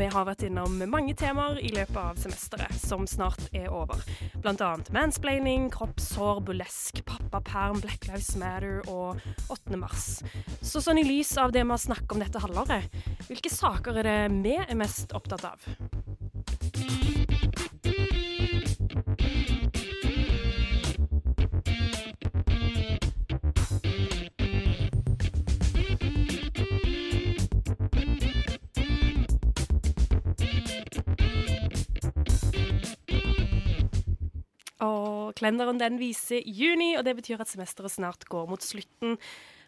Vi har vært innom mange temaer i løpet av semesteret, som snart er over. Blant annet mansplaining, kroppshår, burlesk, pappaperm, Black Lives Matter og 8. mars. Så sånn i lys av det vi har snakket om dette halvåret, hvilke saker er det vi er mest opptatt av? Og kalenderen den viser juni, og det betyr at semesteret snart går mot slutten.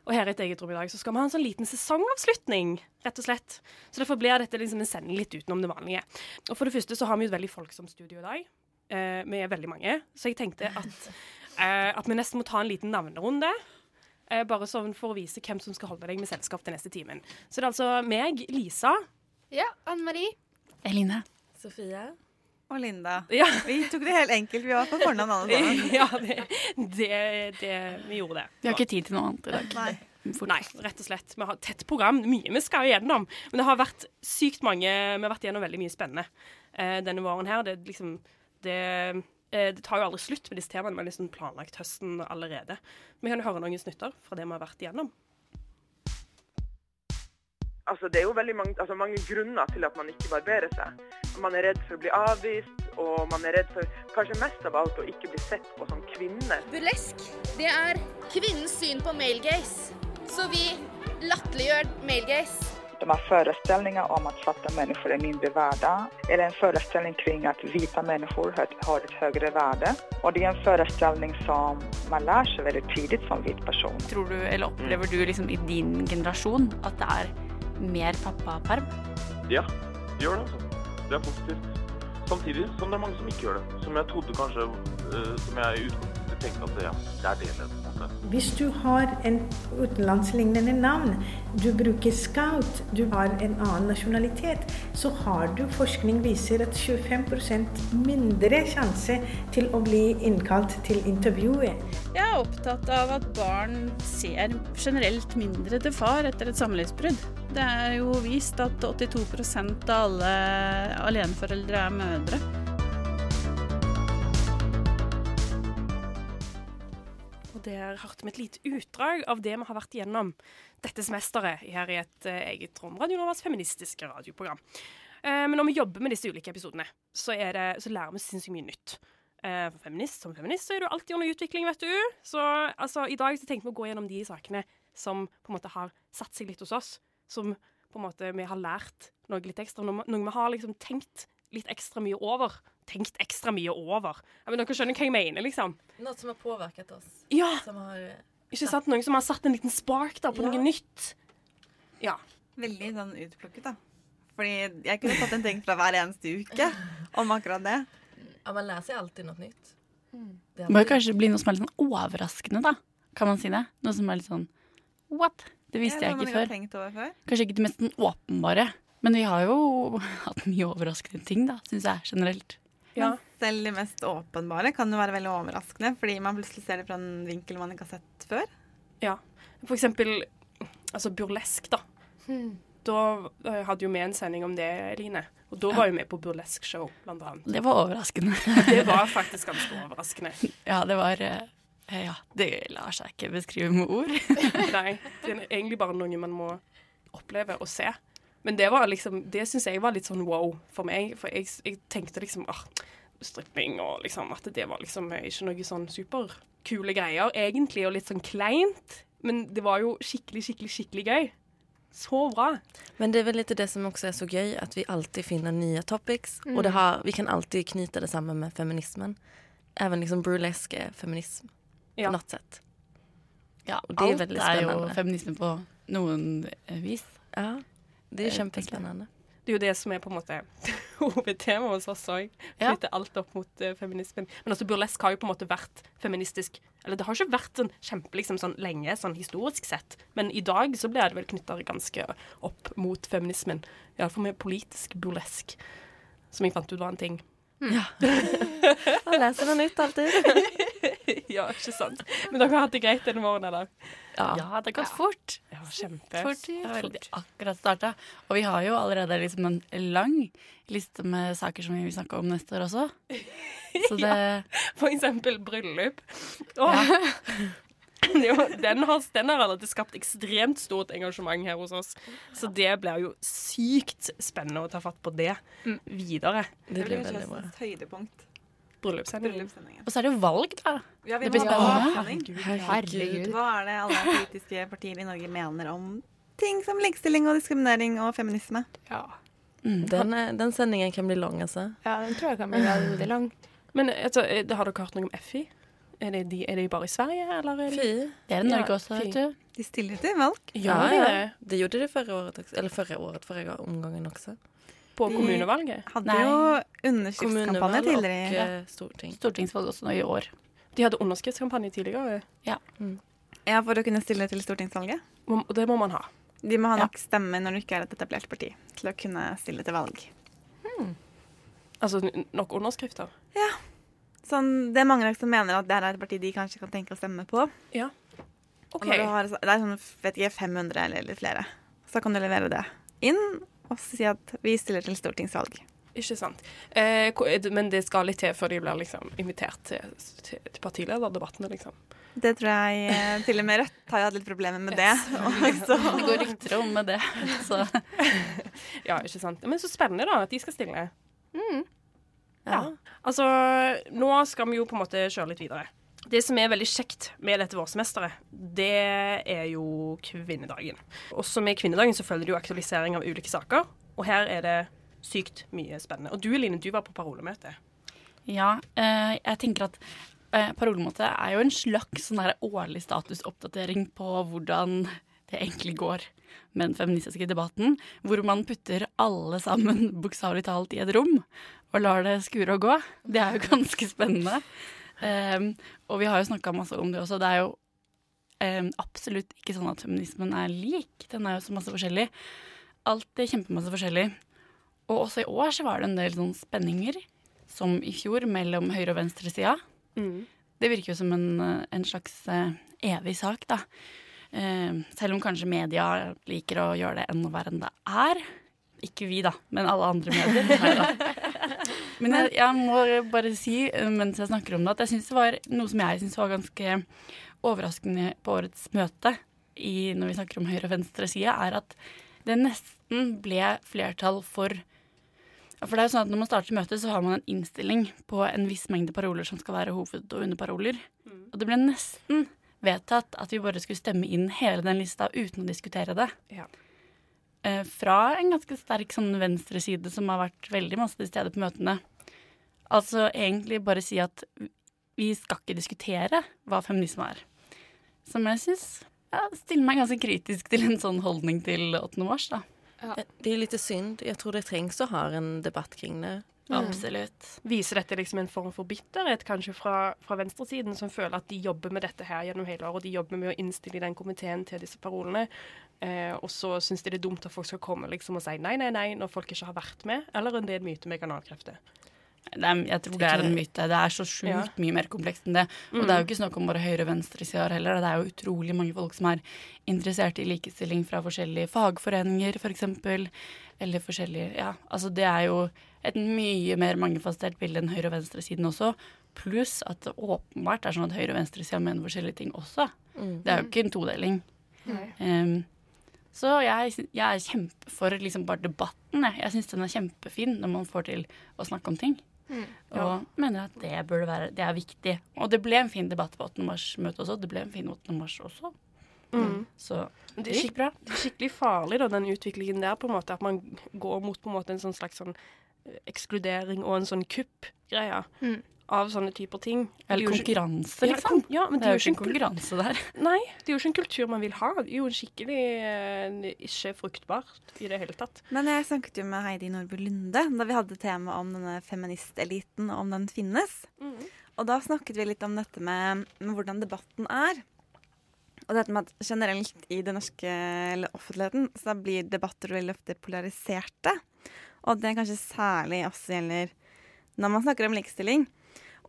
Og her i et eget rom i dag så skal vi ha en sånn liten sesongavslutning, rett og slett. Så derfor blir dette liksom en sending litt utenom det vanlige. Og for det første så har vi jo et veldig folksomt studio i dag. Eh, vi er veldig mange, så jeg tenkte at, eh, at vi nesten må ta en liten navnerunde. Eh, bare sånn for å vise hvem som skal holde deg med selskap til neste timen. Så det er altså meg, Lisa. Ja, Anne Marie. Eline. Sofie. Og Linda. Ja, Vi tok det helt enkelt. Vi var på fornavn alle sammen. ja det, det, det, vi gjorde det. Vi har ikke tid til noe annet i dag. Nei. Fort. Nei, rett og slett. Vi har tett program. Mye vi skal igjennom. Men det har vært sykt mange Vi har vært igjennom veldig mye spennende eh, denne våren her. Det, liksom, det, eh, det tar jo aldri slutt med disse temaene. Vi har liksom planlagt høsten allerede. Vi kan jo høre noen snutter fra det vi har vært igjennom. Altså, det er jo veldig mange, altså, mange grunner til at man ikke barberer seg. Man er redd for å bli avvist, og man er redd for kanskje mest av alt å ikke bli sett på som kvinne. Burlesk, det er kvinnens syn på male gaze. Så vi latterliggjør male gaze. De har forestillinger om at svarta mennesker er mindre verda, Eller en forestilling kring at hvite mennesker har et høyere verde. Og det er en forestilling som man lærer seg veldig tidlig som hvit person. Tror du, eller opplever du liksom i din generasjon at det er mer pappaperm? Ja, det gjør det. altså. Er positivt. Samtidig som det er mange som ikke gjør det. Som jeg trodde kanskje eh, Som jeg i tenkte at ja, det er det. Måte. Hvis du har en utenlandslignende navn, du bruker scout, du har en annen nasjonalitet, så har du forskning viser at 25% mindre sjanse til å bli innkalt til intervjuet. Jeg er opptatt av at barn ser generelt mindre til far etter et samlivsbrudd. Det er jo vist at 82% av alle aleneforeldre er mødre. Og der hørte vi et lite utdrag av det vi har vært igjennom dette semesteret her i et eh, eget rom. Radio Novas feministiske radioprogram. Eh, men når vi jobber med disse ulike episodene, så, det, så lærer vi sinnssykt mye nytt. Eh, feminist, som feminist så er du alltid under utvikling, vet du. Så altså, i dag så tenkte vi å gå gjennom de sakene som på en måte har satt seg litt hos oss. Som på en måte vi har lært noe litt ekstra. Noe vi har liksom tenkt litt ekstra mye over. Tenkt ekstra mye over. Ja, men dere skjønner hva jeg mener, liksom. Noe som har påvirket oss. Ja, Som har ikke sant? Noen som har satt en liten spark da, på Ja. noe nytt. Ja. Veldig sånn utplukket, da. Fordi jeg kunne tatt en ting fra hver eneste uke om akkurat det. Ja, man lærer seg alltid noe nytt. Det Det må jo kanskje bli noe som er litt sånn overraskende, da. Kan man si det? Noe som er litt sånn what? Det visste Ja, jeg ikke har før. tenkt over før. Kanskje ikke det mest sånn åpenbare. Men vi har jo hatt mye overraskende ting, da, syns jeg generelt. Ja. Men selv de mest åpenbare kan jo være veldig overraskende, fordi man plutselig ser det fra en vinkel man ikke har sett før. ja. For eksempel altså burlesk, da. Da eh, hadde jo vi en sending om det, Eline. Og da var jo vi på burlesk-show, blant annet. Det var overraskende. Det var faktisk ganske overraskende. ja, det var eh, Ja, det lar seg ikke beskrive med ord. Nei, det er egentlig bare noe man må oppleve og se. Men det var liksom, det syns jeg var litt sånn wow for meg. For jeg, jeg tenkte liksom ah, stripping og liksom at det var liksom ikke noe sånn superkule greier, egentlig, og litt sånn kleint. Men det var jo skikkelig, skikkelig, skikkelig gøy. Så bra. Men det er vel litt det som også er så gøy, at vi alltid finner nye topics. Mm. Og det har, vi kan alltid knyte det sammen med feminismen. Even liksom bruleske feminism Ja. på noe sett. Ja, og det är alt väldigt er jo feminisme på noen vis. Ja, det är Eh, kjempespennende. Det er jo det som er på en måte hovedtemaet hos oss òg. Knytter alt opp mot uh, feminismen. Men altså burlesk har jo på en måte vært feministisk Eller det har ikke vært sånn kjempe liksom, sånn lenge, sånn historisk sett. Men i dag så blir det vel knytta ganske opp mot feminismen. Iallfall med politisk burlesk, som jeg fant ut var en ting. Ja. Man leser den ut alltid. ja, ikke sant. Men dere har hatt det greit denne våren, eller? Ja, det har gått fort. Ja, kjempe. Fort, det har veldig akkurat starta. Og vi har jo allerede liksom en lang liste med saker som vi vil snakke om neste år også. Så det For eksempel bryllup. Åh. Jo, den, har, den har allerede skapt ekstremt stort engasjement her hos oss. Så det blir jo sykt spennende å ta fatt på det videre. Det blir det blir veldig bra. høydepunkt. Bryllupssendingen. Og så er det jo valg, da. Ja, vi det blir må ha spennende. avstemning. Herregud. Hva er det alle politiske partier i Norge mener om ting som likestilling og diskriminering og feminisme? Ja. Den, er- den sendingen kan bli lang, altså. Ja, den tror jeg kan bli veldig lang. Men altså, eh, har dere hørt noe om FI? Er det, de, er det bare i Sverige, eller? Er de? Fy. Det er det Norge også, vet du. De stiller til valg. Ja, ja, det? Det gjorde de forrige året. Eller forrige året, forrige omgangen också. På De kommunevalget? Hadde Nei. jo underskriftskampanje tidligere. Og, eh, storting. Stortingsvalg også nå i år. De hadde underskriftskampanje tidligere. Ja. Ja, for å kunne stille til stortingsvalget. Og det må man ha. De må ha nok stemme når du ikke er et etablert parti, til å kunne stille til valg. Altså nok underskrifter. Ja. Sånn, det er mange som mener at det her er et parti de kanskje kan tenke å stemme på. Ja. Og når du har, det er sånn, vet ikke, 500 eller eller flere. Så kan du levere det inn og si at vi stiller til stortingsvalg. Ikke sant. Eh, det- men det skal litt til før de blir liksom invitert til, til, til partilederdebattene, liksom. Det tror jeg eh, til og med Rødt har jo hatt litt problemer med det. Og Det går rykter om med det. Så Ja, ikke sant. Men så spennende, da, at de skal stille. Ja. Altså, nå skal vi jo på en måte kjøre litt videre. Det som er veldig kjekt med dette vårsemesteret, det er jo kvinnedagen. Også med kvinnedagen så følger det jo aktualisering av ulike saker, og her er det sykt mye spennende. Og du Eline, du var på parolemøte. ja, eh, jeg tenker at eh, parolemåte er jo en slags sånn årlig statusoppdatering på hvordan det egentlig går med den feministiske debatten, hvor man putter alle sammen bokstavelig talt i et rom og lar det skure og gå. Det er jo ganske spennende. Um, og vi har jo snakka masse om det også. Det er jo um, absolutt ikke sånn at feminismen er lik. Den er jo så masse forskjellig. Alt er kjempemasse forskjellig. Og også i år så var det en del sånn spenninger, som i fjor, mellom høyre- og venstresida. Det virker jo som en, en slags uh, evig sak, da. Uh, selv om kanskje media liker å gjøre det enda verre enn det er. Ikke vi, da, men alle andre medier. Men jeg, jeg må bare si, eh, mens jeg snakker om det, at jeg synes det var noe som jeg syns var ganske overraskende på årets møte i, når vi snakker om høyre- og venstreside, er at det nesten ble flertall for for det er jo sånn at Når man starter møtet, så har man en innstilling på en viss mengde paroler som skal være hoved- og underparoler. Og det ble nesten vedtatt at vi bare skulle stemme inn hele den lista uten å diskutere det. Ja. Eh, fra en ganske sterk sånn venstreside som har vært veldig masse til stede på møtene. Altså egentlig bare si at vi skal ikke diskutere hva feminisme er. Som jeg syns ja, stiller meg ganske kritisk til en sånn holdning til 8. mars, da. Ja. Det er litt synd. Jeg tror det trengs å ha en debatt kring det. Absolutt. Viser dette liksom en form for bitterhet kanskje fra, fra venstresiden, som føler at de jobber med dette her gjennom hele året, og de jobber med å innstille den komiteen til disse parolene, eh, og så syns de det er dumt at folk skal komme liksom og si nei, nei, nei når folk ikke har vært med, eller en del en myte med kanalkrefter? Er, jeg tror det er en myte. Det er så sjukt Ja. mye mer komplekst enn det. Og Mm. det er jo ikke snakk om bare høyre- og venstresider heller. Det er jo utrolig mange folk som er interessert i likestilling fra forskjellige fagforeninger, f.eks. For eksempel, eller forskjellige Ja, altså det er jo et mye mer mangefasettert bilde enn høyre- og venstresiden også. Pluss at det åpenbart er sånn at høyre- og venstresida mener forskjellige ting også. Mm. Det er jo ikke en todeling. Um, så jeg, jeg er kjempe for liksom bare debatten. Jeg, jeg syns den er kjempefin når man får til å snakke om ting. Og mener at det burde være Det er viktig. Og det ble en fin debatt på 8. mars-møtet også. Det ble en fin 8. mars også. Mm. Så Det gikk bra. det er skikkelig farlig, da, den utviklingen der, på en måte. At man går mot på en måte en sånn slags sånn eh, ekskludering og en sånn kupp-greie. Mm. Av sånne typer ting. Eller konkurranse, er ikke- liksom. Ja, men Det er jo ikke en konkurranse der. Nei, det er jo ikke en kultur man vil ha. Det er jo skikkelig eh, ikke fruktbart i det hele tatt. Men jeg snakket jo med Heidi Nordby Lunde da vi hadde tema om denne feministeliten, og om den finnes. Og da snakket vi litt om dette med, med hvordan debatten er. Og dette med at generelt i den norske eller offentligheten så blir debatter veldig ofte polariserte. Og det kanskje særlig også gjelder når man snakker om likestilling.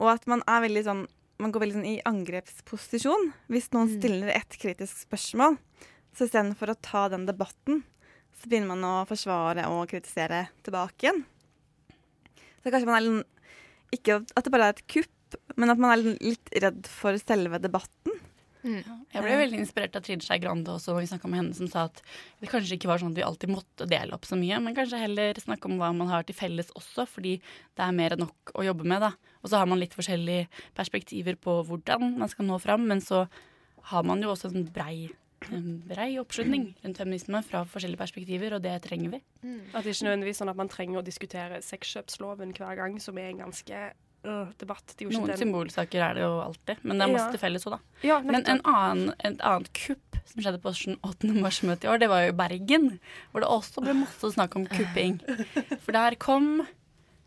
Og at man er veldig sånn man går veldig sånn i angrepsposisjon hvis noen stiller et kritisk spørsmål. Så istedenfor å ta den debatten, så begynner man å forsvare og kritisere tilbake igjen. Så kanskje man er litt Ikke at det bare er et kupp, men at man er litt redd for selve debatten. Jeg ble veldig inspirert av Trine Skei Grande også vi snakka med henne, som sa at det kanskje ikke var sånn at vi alltid måtte dele opp så mye, men kanskje heller snakke om hva man har til felles også, fordi det er mer enn nok å jobbe med. da. Og så har man litt forskjellige perspektiver på hvordan man skal nå fram, men så har man jo også en brei, en brei oppslutning rundt feminisme fra forskjellige perspektiver, og det trenger vi. At det ikke nødvendigvis sånn at man trenger å diskutere sexkjøpsloven hver gang, som er en ganske øh, debatt. Er Noen den- symbolsaker er det jo alltid, men det er masse Ja. til felles òg, da. Ja, men en annen, et annet kupp som skjedde på sånn 8. mars-møtet i år, det var jo Bergen. Hvor det også ble masse snakk om kupping. For der kom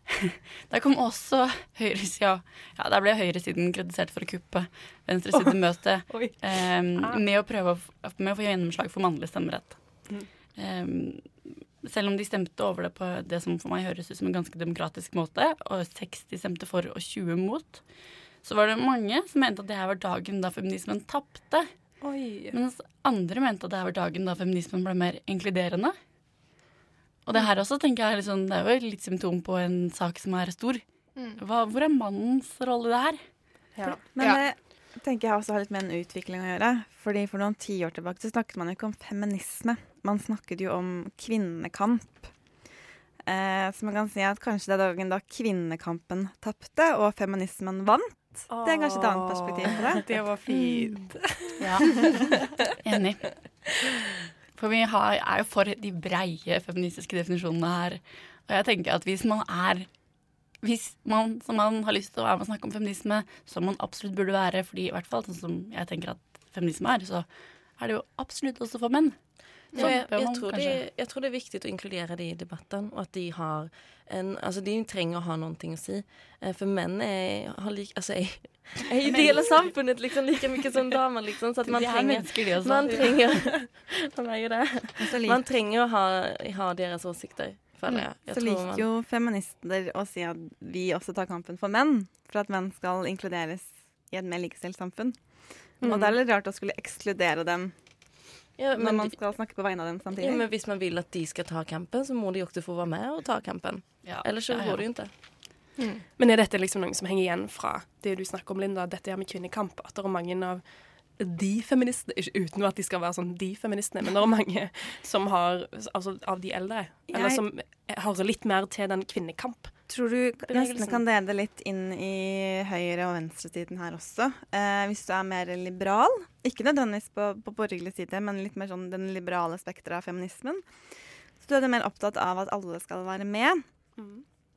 Der kom også høyresida Ja, der ble høyresiden kritisert for å kuppe venstresiden møte um, med, å prøve å, med å få gjennomslag for mannlig stemmerett. Um, selv om de stemte over det på det som for meg høres ut som en ganske demokratisk måte, og 60 stemte for og 20 mot, så var det mange som mente at det her var dagen da feminismen tapte. Mens andre mente at det her var dagen da feminismen ble mer inkluderende. Og det her også tenker jeg er sånn, det er jo litt symptom på en sak som er stor. Hva, hvor er mannens rolle i det her? Men det tenker jeg også har litt med en utvikling å gjøre. Fordi For noen tiår tilbake så snakket man jo ikke om feminisme. Man snakket jo om kvinnekamp. Eh, så man kan si at kanskje det er dagen da kvinnekampen tapte og feminismen vant. Det er kanskje et annet perspektiv på det. Det var fint. Ja, enig. For vi har, er jo for de breie feministiske definisjonene her. Og jeg tenker at hvis man er hvis man, som man har lyst til å være med og snakke om feminisme, som man absolutt burde være, fordi i hvert fall sånn som jeg tenker at feminisme er, så er det jo absolutt også for menn. Så jeg, jeg, tror det, jeg tror det er viktig å inkludere dem i debatten, og at de har en Altså, de trenger å ha noe å si. Eh, For menn er, har lik, altså, er, er jo del av samfunnet liksom, like mye som damer, liksom. Så man er trenger. Man trenger, er Man trenger å ha, ha deres åsikter, føler jeg. jeg så liker man- jo feminister å si at vi også tar kampen for menn. For at menn skal inkluderes i et mer likestilt samfunn. Og Mm. det er litt rart å skulle ekskludere dem Ja, når man skal snakke på vegne av dem samtidig. Ja, men hvis man vil at de skal ta kampen, så må de også få være med og ta kampen. Ellers så ja, ja. går det jo ikke. Men er dette liksom noe som henger igjen fra det du snakker om, Linda, dette her med kvinnekamp? At det er mange av de feministene, ikke uten at de skal være sånn de feministene, men det er mange som har, altså av de eldre, eller som hører litt mer til den kvinnekamp. Tror du nesten kan dele det litt inn i høyre- og venstresiden her også. Eh, hvis du er mer liberal, ikke nødvendigvis på, på borgerlig side, men litt mer sånn den liberale spekteret av feminismen, så du er mer opptatt av at alle skal være med.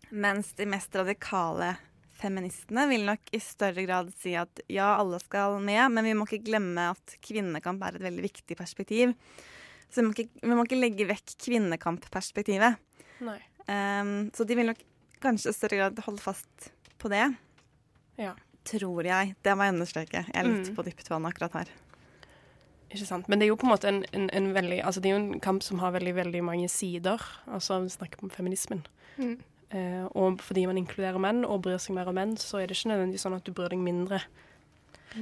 Mens de mest radikale feministene vil nok i større grad si at ja, alle skal med, men vi må ikke glemme at kvinnekamp er et veldig viktig perspektiv. Så vi må ikke, vi må ikke legge vekk kvinnekampperspektivet. Um, så de vil nok kanskje i større grad holde fast på det. Ja. Tror jeg. Det må jeg understreke. Jeg er litt Mm. på dypt vann akkurat her. Ikke sant? Men det er jo på en måte en, en, en veldig Altså det er jo en kamp som har veldig, veldig mange sider. Altså vi snakker om feminismen. Mm. Eh, og fordi man inkluderer menn og bryr seg mer om menn, så er det ikke nødvendigvis sånn at du bryr deg mindre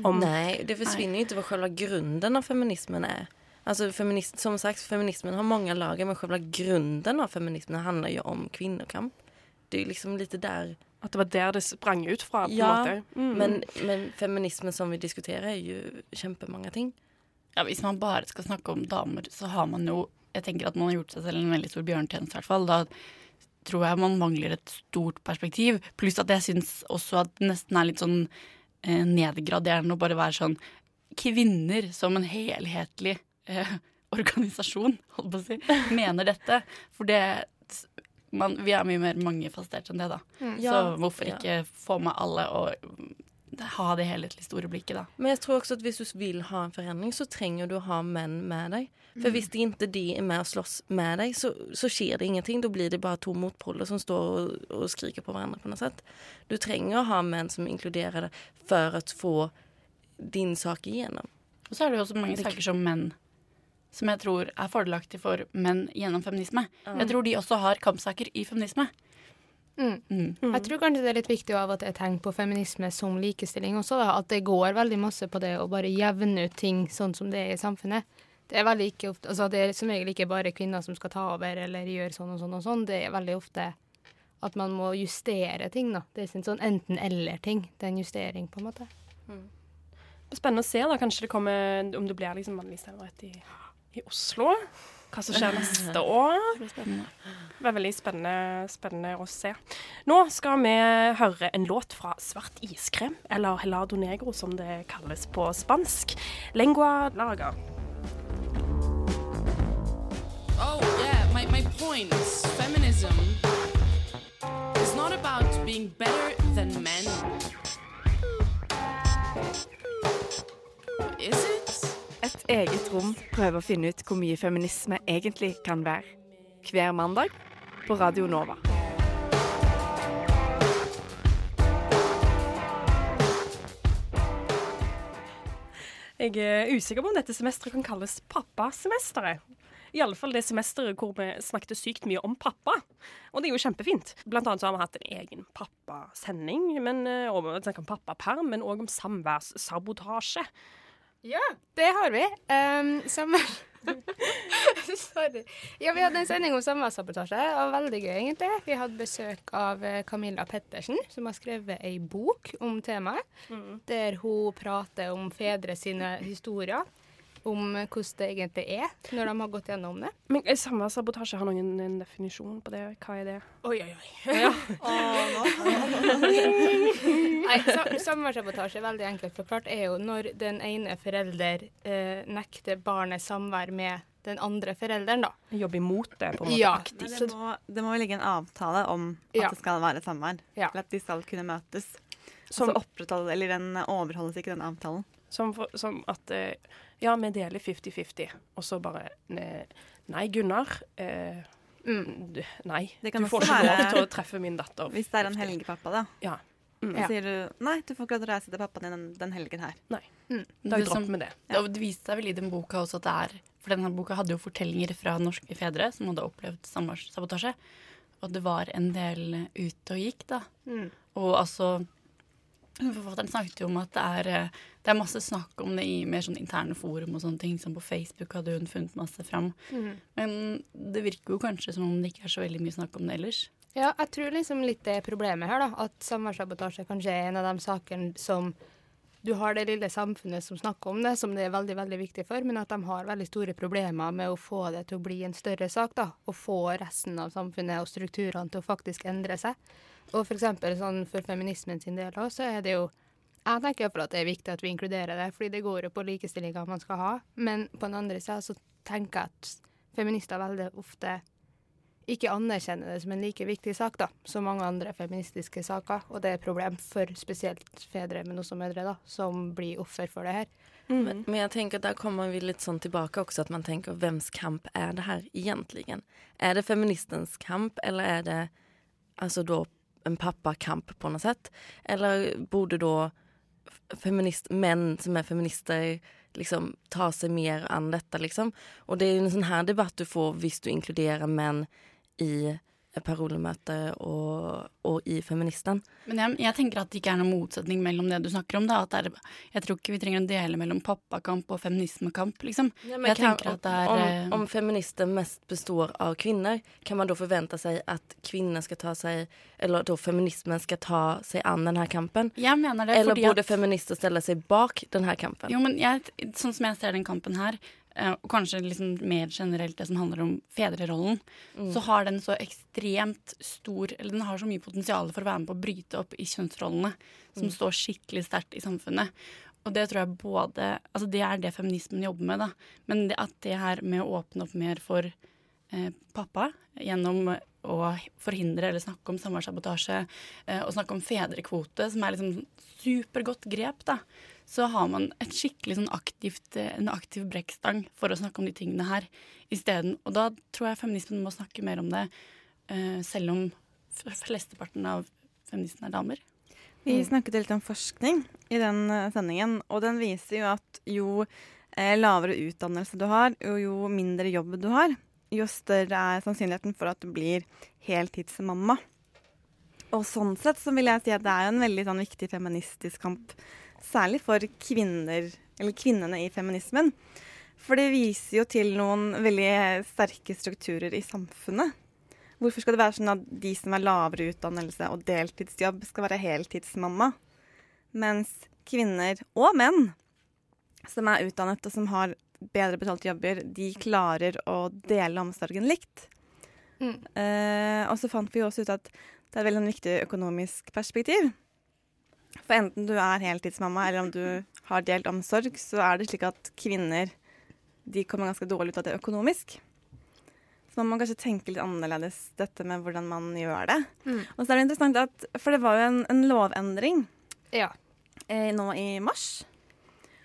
om Nei, det forsvinner jo ikke hva selve grunden av feminismen er. Altså, feminist, som sagt, feminismen har mange lager men selve grunden av feminismen handler jo om kvinnekamp. Det er liksom litt der At det var der det sprang ut fra, på en ja, måte. Mm. men, men feminismen som vi diskuterer er jo kjempemange ting. Ja, Hvis man bare skal snakke om damer, så har man jo Jeg tenker at man har gjort seg selv en veldig stor bjørnetjeneste, i hvert fall. Da tror jeg man mangler et stort perspektiv. Pluss at jeg syns også at det nesten er litt sånn eh, nedgraderende å bare være sånn Kvinner som en helhetlig eh, organisasjon, holdt på å si, mener dette. For det man, vi er mye mer mangefasettert enn det, da. Mm. Så Ja, hvorfor ja. ikke få med alle og ha det helhetlig store blikket, da. Men jeg tror også at hvis du vil ha en forandring, så trenger du å ha menn med deg. For Mm. hvis de ikke de er med og slåss med deg, så, så skjer det ingenting. Da blir det bare to motpoler som står og, og skriker på hverandre på noe sett. Du trenger å ha menn som inkluderer deg for å få din sak igjennom. Og så er det jo også mange saker som menn som jeg tror er fordelaktig for menn gjennom feminisme. Mm. Jeg tror de også har kampsaker i feminisme. Mm. Mm. Jeg tror kanskje det er litt viktig av at jeg tenker på feminisme som likestilling også. Da. At det går veldig masse på det å bare jevne ut ting sånn som det er i samfunnet. Det er ikke ofte, altså det er som regel ikke bare kvinner som skal ta over eller gjøre sånn og sånn og sånn. Det er veldig ofte at man må justere ting, da. Det er en sånn enten-eller-ting. Det er en justering, på en måte. Spennende å se, da. Kanskje det kommer Om det blir liksom mannlig stemmerett i, i Oslo. Hva som skjer neste år. Det er veldig spennende, spennende å se. Nå skal vi høre en låt fra Svart iskrem, eller helado negro som det kalles på spansk. Lengua larga. Oh, yeah, my, my point is feminism is not about being better than men. Is it? Et eget rom prøver å finne ut hvor mye feminisme egentlig kan være. Hver mandag på Radio Nova. Jeg er usikker på om dette semesteret kan kalles pappasemesteret. I alle fall det semesteret hvor vi snakket sykt mye om pappa. Og det er jo kjempefint. Blant annet så har vi hatt en egen pappasending, men, eh, og om pappaperm, men òg om samværssabotasje. Ja, det har vi. Um, sommer... Sorry. Ja, vi hadde en sending om samværssabotasje. og veldig gøy, egentlig. Vi hadde besøk av eh, Camilla Pettersen, som har skrevet ei bok om temaet. Der hun prater om fedre sine historier. Om eh, hvordan det egentlig er når de har gått gjennom det. Men samme sabotasje, har noen en definisjon på det? Hva er det? Oi, oi, oi. Ja. Nei, sa- Samværssabotasje, veldig enkelt forklart, er jo når den ene forelder eh, nekter barnet samvær med den andre forelderen, da. Jobbe imot det, på en måte. Ja, Aktivt. det, må, det må ligge en avtale om at Ja. det skal være samvær. Eller at de skal kunne møtes. Som- altså opprettholde, eller den overholdes ikke den avtalen. Som, for, som at eh, Ja, vi deler 50-50, og så bare Nei, Gunnar. Eh, d- nei. Du får ikke lov til å treffe min datter. Hvis det er en helgepappa, da. Ja. Mm. Så sier du nei, du får ikke lov til å reise til pappaen din den, den helgen her. Nei. Mm. Da dropp med det. Ja. Det viste seg vel i den boka også at det er For denne boka hadde jo fortellinger fra norske fedre som hadde opplevd samværssabotasje. Og det var en del ute og gikk, da. Mm. Og altså Forfatteren snakket jo om at det er, eh, det er masse snakk om det i mer sånn interne forum og sånne ting. Som på Facebook hadde hun funnet masse fram. Mhm. Men det virker jo kanskje som om det ikke er så veldig mye snakk om det ellers. Ja, jeg tror liksom litt det er problemet her, da. At samværssabotasje kanskje er en av de sakene som du har det lille samfunnet som snakker om det, som det er veldig veldig viktig for, men at de har veldig store problemer med å få det til å bli en større sak. da, Og få resten av samfunnet og strukturene til å faktisk endre seg. Og for eksempel sånn for feminismen sin del òg, så er det jo Jeg tenker iallfall at det er viktig at vi inkluderer det, fordi det går jo på likestillinga man skal ha. Men på den andre sida så tenker jeg at feminister veldig ofte ikke anerkjenner det som en like viktig sak da, som mange andre feministiske saker. Og det er et problem for spesielt fedre, men også mødre, da, som blir offer for det her. Men, men jeg tenker at der kommer vi litt sånn tilbake også, at man tenker hvems kamp er det her egentlig? Er det feministens kamp, eller er det altså da en pappakamp på noe sett? Eller borde da feminist, menn som er feminister liksom ta seg mer an dette, liksom? Og det er jo en sånn her debatt du får hvis du inkluderer menn i parolemøtet og, og i feministen. Men jeg, jeg tenker at det ikke er noen motsetning mellom det du snakker om. Da. Er, jeg tror ikke vi trenger å dele mellom pappakamp og feminismekamp. Liksom. Ja, jeg kan, tenker at det er eh, om, om feminister mest består av kvinner, kan man da forvente seg at kvinner skal ta seg Eller da feminismen skal ta seg an denne kampen? Jeg mener det eller borde at- feminister stelle seg bak denne kampen? Jo, men jeg, sånn som jeg ser den kampen her, og kanskje liksom mer generelt det som handler om fedrerollen, Mm. så har den så ekstremt stor Eller den har så mye potensial for å være med på å bryte opp i kjønnsrollene, som Mm. står skikkelig sterkt i samfunnet. Og det tror jeg både Altså det er det feminismen jobber med, da. Men det at det her med å åpne opp mer for eh, pappa gjennom å forhindre eller snakke om samværssabotasje eh, og snakke om fedrekvote, som er liksom supergodt grep, da, så har man et skikkelig sånn aktivt, eh, en aktiv brekkstang for å snakke om de tingene her isteden. Og da tror jeg feminismen må snakke mer om det, eh, selv om flesteparten av feministene er damer. Vi snakket litt om forskning i den eh, sendingen, og den viser jo at jo lavere utdannelse du har, og jo mindre jobb du har, jo større er sannsynligheten for at du blir heltidsmamma. Og sånn sett så vil jeg si at det er jo en veldig sånn, viktig feministisk kamp, særlig for kvinner, eller kvinnene i feminismen. For det viser jo til noen veldig sterke strukturer i samfunnet. Hvorfor skal det være sånn at de som har lavere utdannelse og deltidsjobb, skal være heltidsmamma? Mens kvinner og menn som er utdannet og som har bedre betalte jobber, de klarer å dele omsorgen likt. Eh, og så fant vi også ut at det er et veldig sånn viktig økonomisk perspektiv. For enten du er heltidsmamma eller om du har delt omsorg, så er det slik at kvinner de kommer ganske dårlig ut av det økonomisk. Så man må kanskje tenke litt annerledes dette med hvordan man gjør det. Mm. Og så er det interessant at For det var jo en, en lovendring Ja. eh, nå i mars.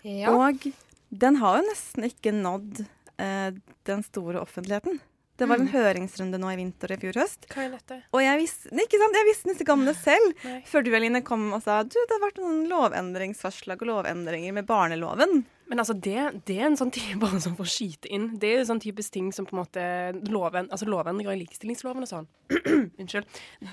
Ja. Og den har jo nesten ikke nådd eh, den store offentligheten. Det var en Mm. høringsrunde nå i vinter og i fjor høst. Hva er dette? Og jeg visste, ikke sant? jeg visste ikke om det selv Nei. før du Eline, kom og sa du, det har vært noen lovendringsforslag og lovendringer med barneloven. Men altså, det, det er en sånn ting bare som får å skyte inn. Det er jo sånn typisk ting som på en måte loven, altså lovendringer i likestillingsloven og sånn. Unnskyld.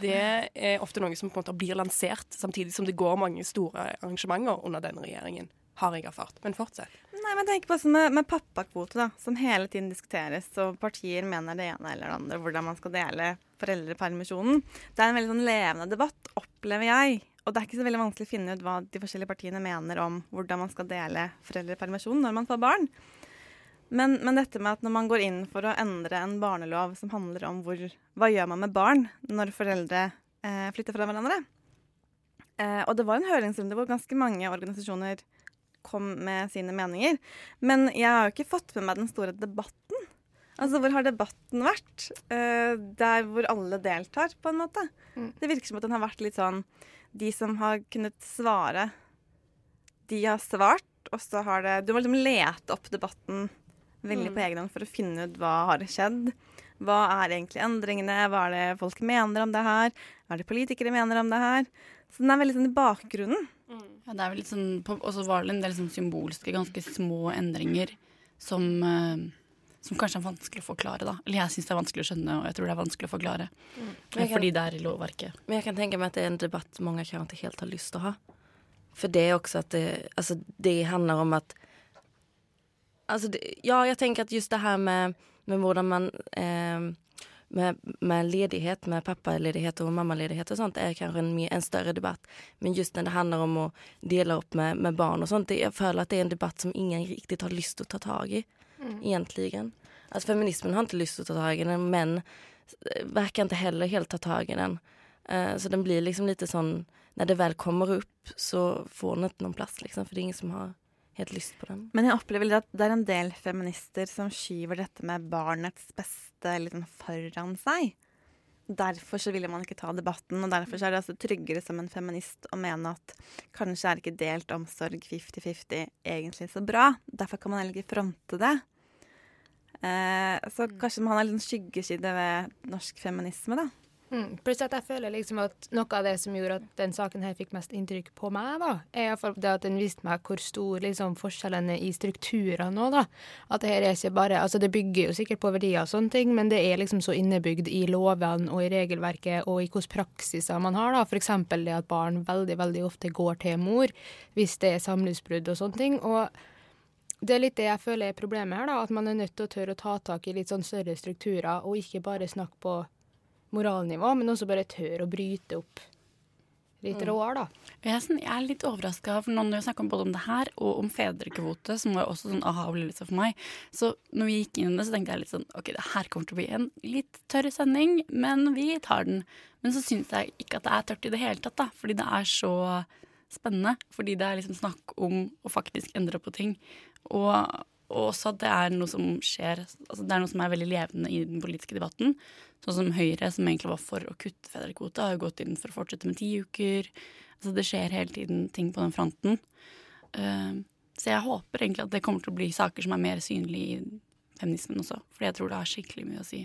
Det er ofte noe som på en måte blir lansert samtidig som det går mange store arrangementer under denne regjeringen. Har jeg erfart. Men fortsett. Nei, men tenk på sånn med, med pappakvote, da, som hele tiden diskuteres, og partier mener det ene eller det andre, hvordan man skal dele foreldrepermisjonen. Det er en veldig sånn levende debatt, opplever jeg. Og det er ikke så veldig vanskelig å finne ut hva de forskjellige partiene mener om hvordan man skal dele foreldrepermisjonen når man får barn. Men, men dette med at når man går inn for å endre en barnelov som handler om hvor, hva gjør man med barn når foreldre eh, flytter fra hverandre eh, Og det var en høringsrunde hvor ganske mange organisasjoner kom med sine meninger. Men jeg har jo ikke fått med meg den store debatten. Altså, Hvor har debatten vært? Uh, der hvor alle deltar, på en måte. Det virker som at den har vært litt sånn De som har kunnet svare, de har svart, og så har det Du må liksom lete opp debatten veldig Mm. på egen hånd for å finne ut hva har skjedd. Hva er egentlig endringene? Hva er det folk mener om det her? Hva er det politikere mener om det her? Så den er veldig sånn i bakgrunnen. Ja, det er vel litt sånn, Og så var det en del sånn symbolske, ganske små endringer som, eh, som kanskje er vanskelig å forklare. da. Eller jeg syns det er vanskelig å skjønne, og jeg tror det er vanskelig å forklare. Men Eh, kan- Fordi det er i lovverket. Men jeg kan tenke meg at det er en debatt mange kanskje ikke helt har lyst til å ha. For det er også at det, altså det handler om at altså det, Ja, jeg tenker at just det her med, med hvordan man eh, med, med ledighet, med pappaledighet og mammaledighet og sånt, er kanskje en, en større debatt. Men just når det handler om å dele opp med, med barn og sånt, det, jeg føler at det er en debatt som ingen riktig har lyst til å ta tak i. Mm. Egentligen. Altså feminismen har ikke lyst til å ta tag i den, men verkar inte heller helt ta tag i den. Uh, så den blir liksom lite sånn, när det väl kommer upp så får den inte någon plass liksom, för det är ingen som har helt lyst på den. Men jeg opplever at det er en del feminister som skyver dette med barnets beste sånn foran seg. Derfor så ville man ikke ta debatten, og derfor så er det altså tryggere som en feminist å mene at kanskje er ikke delt omsorg 50-50 egentlig så bra. Derfor kan man heller ikke fronte det. Eh, så kanskje man har en skyggeside ved norsk feminisme, da. Mm. Pluss at jeg føler liksom at noe av det som gjorde at den saken her fikk mest inntrykk på meg, da, er iallfall det at den viste meg hvor stor liksom, forskjellen er i strukturer nå, da. At det her er ikke bare Altså, det bygger jo sikkert på verdier og sånne ting, men det er liksom så innebygd i lovene og i regelverket og i hvilke praksiser man har, da. Eksempel det at barn veldig, veldig ofte går til mor hvis det er samlivsbrudd og sånne ting. og det er litt det jeg føler er problemet her, da, at man er nødt til å tørre å ta tak i litt sånn større strukturer, og ikke bare snakke på moralnivå, men også bare tør å bryte opp litt Mm. råer, da. Jeg er, sånn, jeg er litt overraska, for når vi snakker både om det her og om fedrekvote, som var også sånn aha-opplevelse for meg, så når vi gikk inn i det, så tenkte jeg litt sånn OK, det her kommer til å bli en litt tørr sending, men vi tar den. Men så syns jeg ikke at det er tørt i det hele tatt, da, fordi det er så spennende. Fordi det er liksom snakk om å faktisk endre på ting. Og og også at det er noe som skjer altså Det er noe som er veldig levende i den politiske debatten. Sånn som Høyre, som egentlig var for å kutte fedrekvote, har jo gått inn for å fortsette med ti uker. Altså det skjer hele tiden ting på den fronten. Uh, så jeg håper egentlig at det kommer til å bli saker som er mer synlige i feminismen også. Fordi jeg tror det har skikkelig mye å si.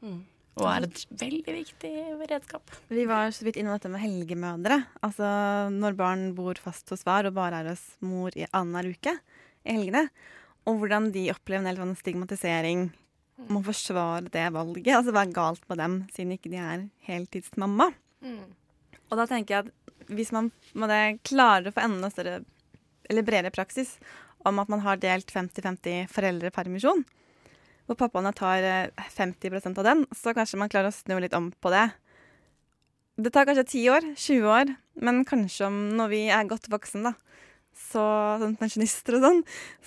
Mm. Og er et veldig viktig redskap. Vi var så vidt innom dette med helgemødre. Altså når barn bor fast hos far og bare er hos mor i annenhver uke i helgene. Og hvordan de opplever en sånn stigmatisering om å forsvare det valget. Altså hva er galt med dem, siden ikke de er heltidsmamma. Mm. Og da tenker jeg at hvis man må det klarer å få enda større eller bredere praksis om at man har delt 50-50 foreldrepermisjon, hvor pappaene tar eh, 50% av den, så kanskje man klarer å snu litt om på det. Det tar kanskje 10 år, 20 år, men kanskje om når vi er godt voksen, da, så, sånn pensjonister og sånn,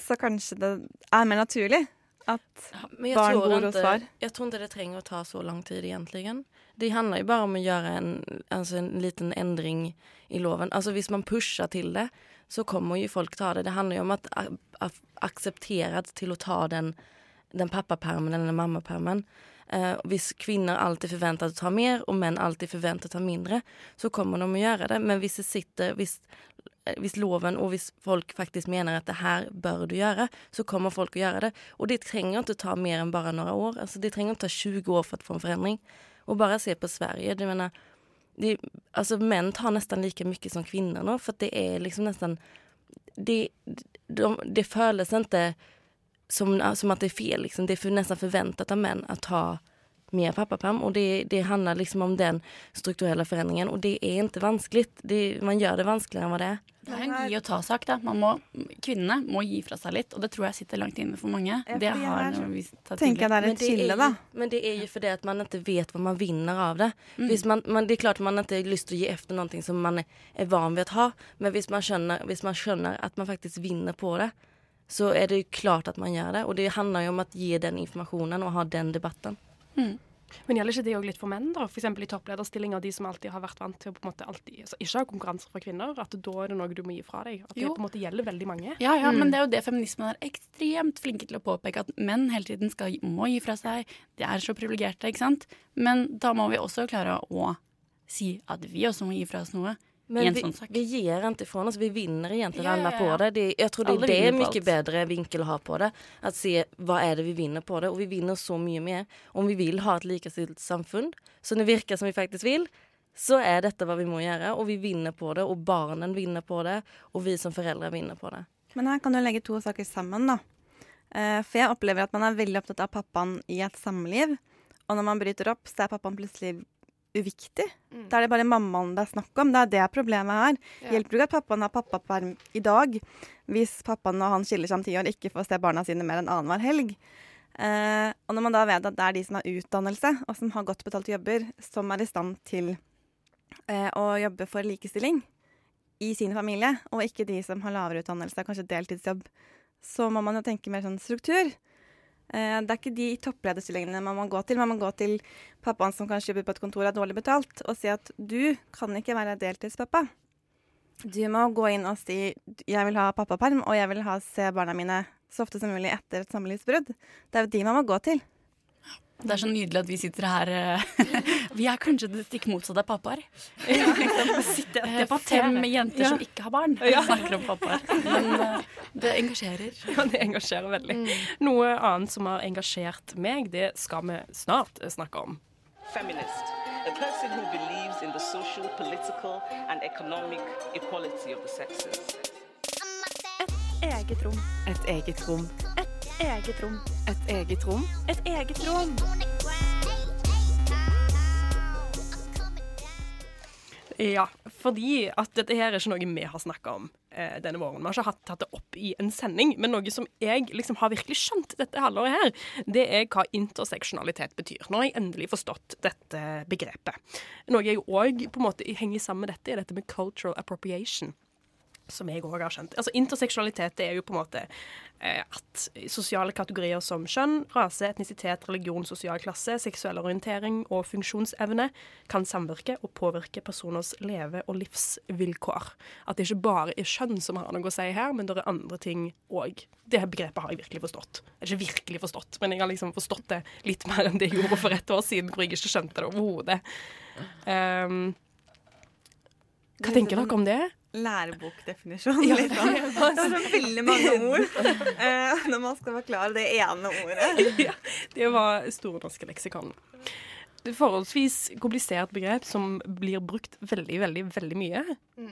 så kanskje det er mer naturlig at ja, barn bor hos far. Jeg tror ikke det trenger å ta så lang tid egentlig. Det handler jo bare om å gjøre en, altså en liten endring i loven. Altså hvis man pusher til det så kommer jo folk ta det. Det handler jo om at a- akseptere til å ta den, den pappapermen eller mammapermen. Eh, hvis kvinner alltid forventer å ta mer, og menn alltid forventer å ta mindre, så kommer de å gjøre det. Men hvis det sitter hvis, hvis loven og hvis folk faktisk mener at det her bør du gjøre, så kommer folk å gjøre det. Og det trenger ikke ta mer enn bare noen år. Altså, det trenger ikke ta 20 år for å få en forandring. Og bare se på Sverige. Det mener, de, altså, menn tar nesten like mye som kvinner nå, for det er liksom nesten Det, de, det føles ikke som, som at det er feil. Liksom. Det er nesten forventet av menn å ta mer pappaperm. Og det, det handler liksom om den strukturelle forandringen, og det er ikke vanskelig. Det, man gjør det vanskeligere enn hva det er. Det er en gi og ta-sak. da. Man må, kvinnene må gi fra seg litt, og det tror jeg sitter langt inne for mange. Ja, det har vi tatt tenker jeg det er et skille, da. Men det er jo fordi at man ikke vet hva man vinner av det. Mm. Hvis man, man, det er klart man ikke har lyst til å gi efter noe som man er van ved å ha, men hvis man, skjønner, hvis man skjønner at man faktisk vinner på det, så er det jo klart at man gjør det. Og det handler jo om å gi den informasjonen og ha den debatten. Men gjelder ikke det òg litt for menn, da? F.eks. i topplederstillinger, de som alltid har vært vant til å på en måte alltid, altså, ikke ha konkurranser fra kvinner, at da er det noe du må gi fra deg? At det Jo. på en måte gjelder veldig mange? Ja, ja, Mm. men det er jo det feminismen er ekstremt flinke til å påpeke, at menn hele tiden skal, må gi fra seg. De er så privilegerte, ikke sant. Men da må vi også klare å si at vi også må gi fra oss noe i Men en vi, sånn sak. vi gir ikke ifrån oss. Vi vinner egentlig Ja, ja, ja. på det. det. Jag tror det, Alla det är mycket bättre vinkel å ha på det. Att se hva er det vi vinner på det. Og vi vinner så mye mer. Om vi vil ha et likestilt samfunn. så det virker som vi faktisk vil, så er dette hva vi må gjøre. Og vi vinner på det, og barnen vinner på det, og vi som foreldre vinner på det. Men her kan du legge to saker sammen, da. Eh, For jeg opplever at man er veldig opptatt av pappaen i et samliv. Og når man bryter opp, så er pappaen plutselig uviktig. Mm. Da er det bare mammaen det er snakk om. Det er det problemet her. Ja. Hjelper ikke at pappaen har pappaperm i dag, hvis pappaen og han skiller seg om ti år, ikke får se barna sine mer enn annenhver helg. Eh, og når man da vet at det er de som har utdannelse, og som har godt betalte jobber, som er i stand til eh, å jobbe for likestilling i sin familie, og ikke de som har lavere utdannelse, kanskje deltidsjobb, så må man jo tenke mer sånn struktur. Eh, det er ikke de topplederstillingene man må gå til. Man må gå til pappaen som kanskje jobber på et kontor og er dårlig betalt, og si at du kan ikke være deltidspappa. Du må gå inn og si jeg vil ha pappaperm, og jeg vil ha, se barna mine så ofte som mulig etter et samlivsbrudd. Det er jo de man må gå til. Det er så nydelig at vi sitter her eh, Vi er kanskje det stikk motsatte av pappaer. Ja, debatterer. Fem jenter Ja. som ikke har barn, Ja. snakker om pappaer. Men eh, det engasjerer. Ja, det engasjerer veldig. Noe annet som har engasjert meg, det skal vi snart snakke om. feminist, a person who believes in the social, political, and economic equality of the sexes. Eget rom. Et eget rom. Et eget rom. Et eget rom. Et eget rom. Ja, fordi at dette her er ikke noe vi har snakka om eh, denne våren. Vi har ikke hatt, tatt det opp i en sending, men noe som jeg liksom har virkelig skjønt dette halvåret her, det er hva interseksjonalitet betyr. Nå har jeg endelig forstått dette begrepet. Noe jeg òg på en måte henger sammen med dette, er dette med cultural appropriation. Som jeg òg har skjønt. Altså, interseksjonalitet er jo på en måte eh, at sosiale kategorier som kjønn, rase, etnisitet, religion, sosial klasse, seksuell orientering og funksjonsevne kan samvirke og påvirke personers leve- og livsvilkår. At det ikke bare er kjønn som har noe å si her, men det er andre ting òg. Det begrepet har jeg virkelig forstått. Ikke virkelig forstått, men jeg har liksom forstått det litt mer enn det jeg gjorde for et år siden, hvor jeg ikke skjønte det overhodet. Um, hva tenker dere om det? Lærebokdefinisjon. Ja, litt sånn. det var så veldig mange ord uh, når man skal forklare det ene ordet. ja, det var Store norske leksikon. Det forholdsvis komplisert begrep som blir brukt veldig, veldig veldig mye.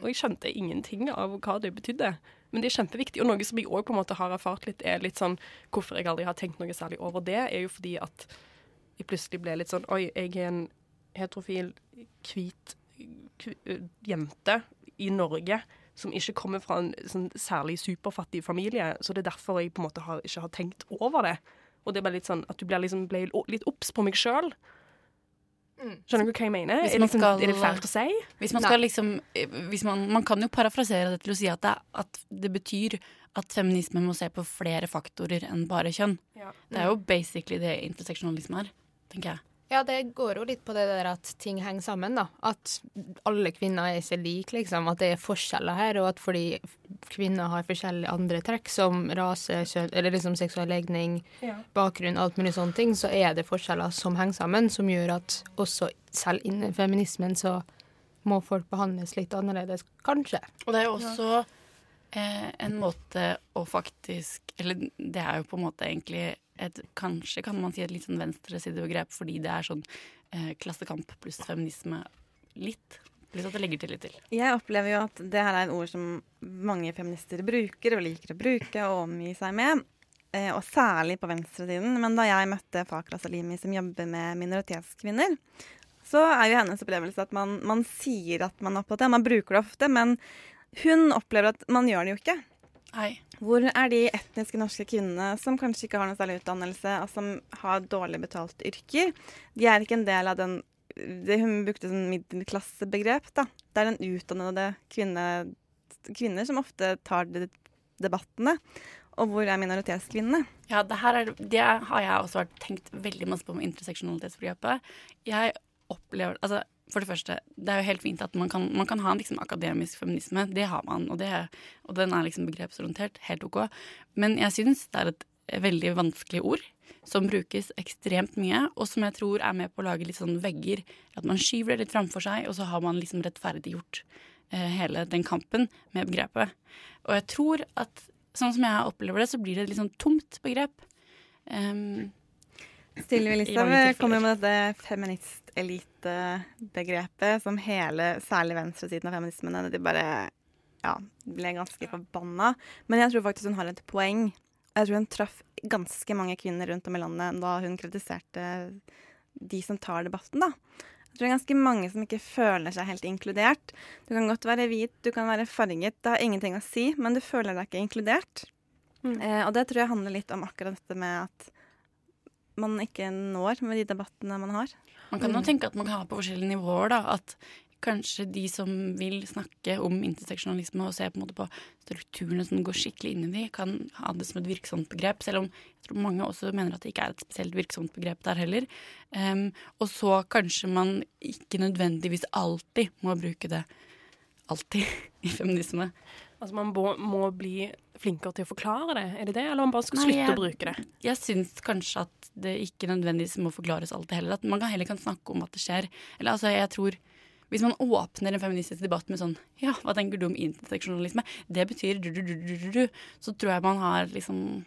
Og jeg skjønte ingenting av hva det betydde. Men det er kjempeviktig. Og noe som jeg òg har erfart litt, er litt sånn Hvorfor jeg aldri har tenkt noe særlig over det, er jo fordi at jeg plutselig ble litt sånn Oi, jeg er en heterofil, hvit jente i Norge som ikke kommer fra en sånn særlig superfattig familie. Så det er derfor jeg på en måte har, ikke har tenkt over det. Og det er bare litt sånn at du blir liksom ble litt obs på meg sjøl. Skjønner du hva jeg mener? Er, liksom, skal- er det fælt å si? Hvis man, skal liksom, hvis man, man kan jo parafrasere det til å si at det, at det betyr at feminisme må se på flere faktorer enn bare kjønn. Ja. Det er jo basically det interseksjonalisme er, tenker jeg. Ja, det går jo litt på det der at ting henger sammen, da. At alle kvinner er ikke like, liksom. At det er forskjeller her, og at fordi kvinner har forskjellige andre trekk, som rase, kjønn, eller liksom seksuell legning, Ja. bakgrunn, alt mulig sånne ting, så er det forskjeller som henger sammen, som gjør at også selv innen feminismen så må folk behandles litt annerledes, kanskje. Og det er jo også eh, en måte å faktisk Eller det er jo på en måte egentlig et Kanskje kan man si et litt sånn venstresidebegrep fordi det er sånn eh, klassekamp pluss feminisme litt. Pluss at det legger til litt til. Jeg opplever jo at det her er et ord som mange feminister bruker og liker å bruke og omgi seg med. Eh, og særlig på venstresiden. Men da jeg møtte Fakra Salimi, som jobber med minoritetskvinner, så er jo hennes opplevelse at man, man sier at man er opptatt av det. Man bruker det ofte, men hun opplever at man gjør det jo ikke. Nei. Hvor er de etniske norske kvinnene som kanskje ikke har noe særlig utdannelse, og som har dårlig betalt yrker? De er ikke en del av den det Hun brukte sånn middelklassebegrep. da. Det er den utdannede kvinne, kvinner som ofte tar de debattene. Og hvor er minoritetskvinnene? Ja, det her er, det har jeg også tenkt veldig masse på med interseksjonalitetsbegrepet. Jeg opplever Altså, for det første, det er jo helt fint at man kan, man kan ha en liksom akademisk feminisme. Det har man, og, det, og den er liksom begrepsorientert. Helt OK. Men jeg syns det er et veldig vanskelig ord som brukes ekstremt mye, og som jeg tror er med på å lage litt sånn vegger. At man skyver det litt framfor seg, og så har man liksom rettferdiggjort eh, hele den kampen med begrepet. Og jeg tror at sånn som jeg opplever det, så blir det et litt sånn tomt begrep. Um, Sylvi i Listhaug mange tilfeller. kommer med dette feministelitebegrepet som hele, særlig venstresiden av feminismene, de bare ja, ble ganske forbanna. Men jeg tror faktisk hun har et poeng. Jeg tror hun traff ganske mange kvinner rundt om i landet da hun kritiserte de som tar debatten, da. Jeg tror det er ganske mange som ikke føler seg helt inkludert. Du kan godt være hvit, du kan være farget, det har ingenting å si, men du føler deg ikke inkludert. Eh, og det tror jeg handler litt om akkurat dette med at man ikke når med de debattene man har. Man kan jo tenke at man kan ha på forskjellige nivåer, da. At kanskje de som vil snakke om interseksjonalisme og se på på strukturene som går skikkelig inn i de, kan ha det som et virksomt begrep. Selv om jeg tror mange også mener at det ikke er et spesielt virksomt begrep der heller. Um, og så kanskje man ikke nødvendigvis alltid må bruke det alltid i feminisme. Altså Man må, må bli flinkere til å forklare det, er det det? Eller man bare skal Nei, slutte jeg- å bruke det? Jeg syns kanskje at det ikke nødvendigvis må forklares alltid heller. At man kan heller kan snakke om at det skjer. Eller altså, jeg tror Hvis man åpner en feministisk debatt med sånn Ja, hva tenker du om interseksjonalisme? Det betyr du-du-du-du-du. Så tror jeg man har liksom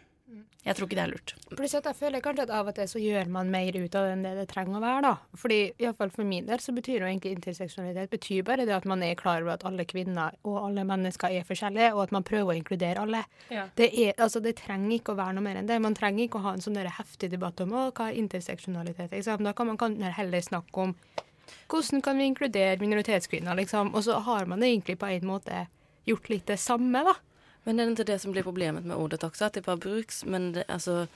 Jeg tror ikke det er lurt. Pluss at jeg føler kanskje at av og til så gjør man mer ut av det enn det det trenger å være, da. Fordi iallfall for min del så betyr jo egentlig interseksjonalitet betyr bare det at man er klar over at alle kvinner og alle mennesker er forskjellige, og at man prøver å inkludere alle. Ja. Det, er, altså, det trenger ikke å være noe mer enn det. Man trenger ikke å ha en sånn heftig debatt om å, hva er interseksjonalitet. Liksom. Da kan man kan heller snakke om hvordan kan vi inkludere minoritetskvinner, liksom. Og så har man egentlig på en måte gjort litt det samme, da. Men är det inte det som blir problemet med ordet också? Att det bara bruks, men det, alltså,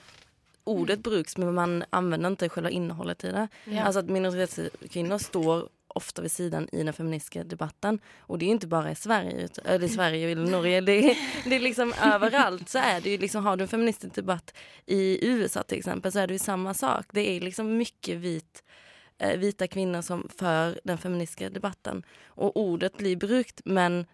ordet bruks men man använder inte själva innehållet i det. Ja. Alltså att minoritetskvinnor står ofta vid sidan i den feministiska debatten. Och det är ju inte bara i Sverige, eller i Sverige eller Norge. Det er det är liksom överallt så är det ju liksom, har du en feministisk debatt i USA till exempel så är det ju samma sak. Det är liksom mycket vit eh, vita kvinnor som för den feministiska debatten. Och ordet blir brukt men,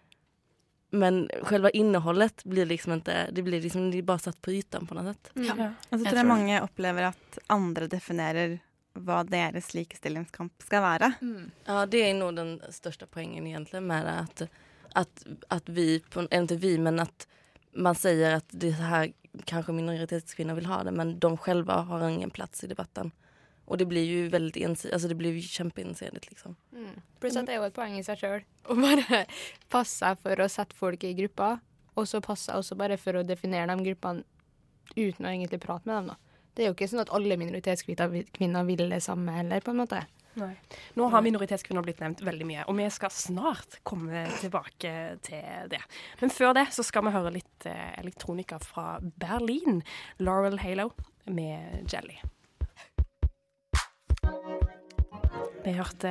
men själva innehållet blir liksom inte, det blir liksom det är bara satt på ytan på något sätt. Ja. Og Jeg tror jeg mange opplever at andre definerer hva deres likestillingskamp skal være. Ja, det er nog den største poängen egentligen med det. Att, att, att vi, på, eller inte vi, men att man sier at det här kanske minoritetskvinnor vill ha det men de själva har ingen plats i debatten. Och det blir jo veldig ensidig, altså det blir jo kämpeensidigt liksom. Mm. Pluss at det er jo et poeng i seg sjøl å bare passe for å sette folk i grupper, og så passe også bare for å definere de gruppene uten å egentlig prate med dem. da. Det er jo ikke sånn at alle minoritetskvinner vil det samme heller, på en måte. Nei. Nå har minoritetskvinner blitt nevnt veldig mye, og vi skal snart komme tilbake til det. Men før det så skal vi høre litt eh, elektronika fra Berlin. Laurel Halo med Jelly. Vi hørte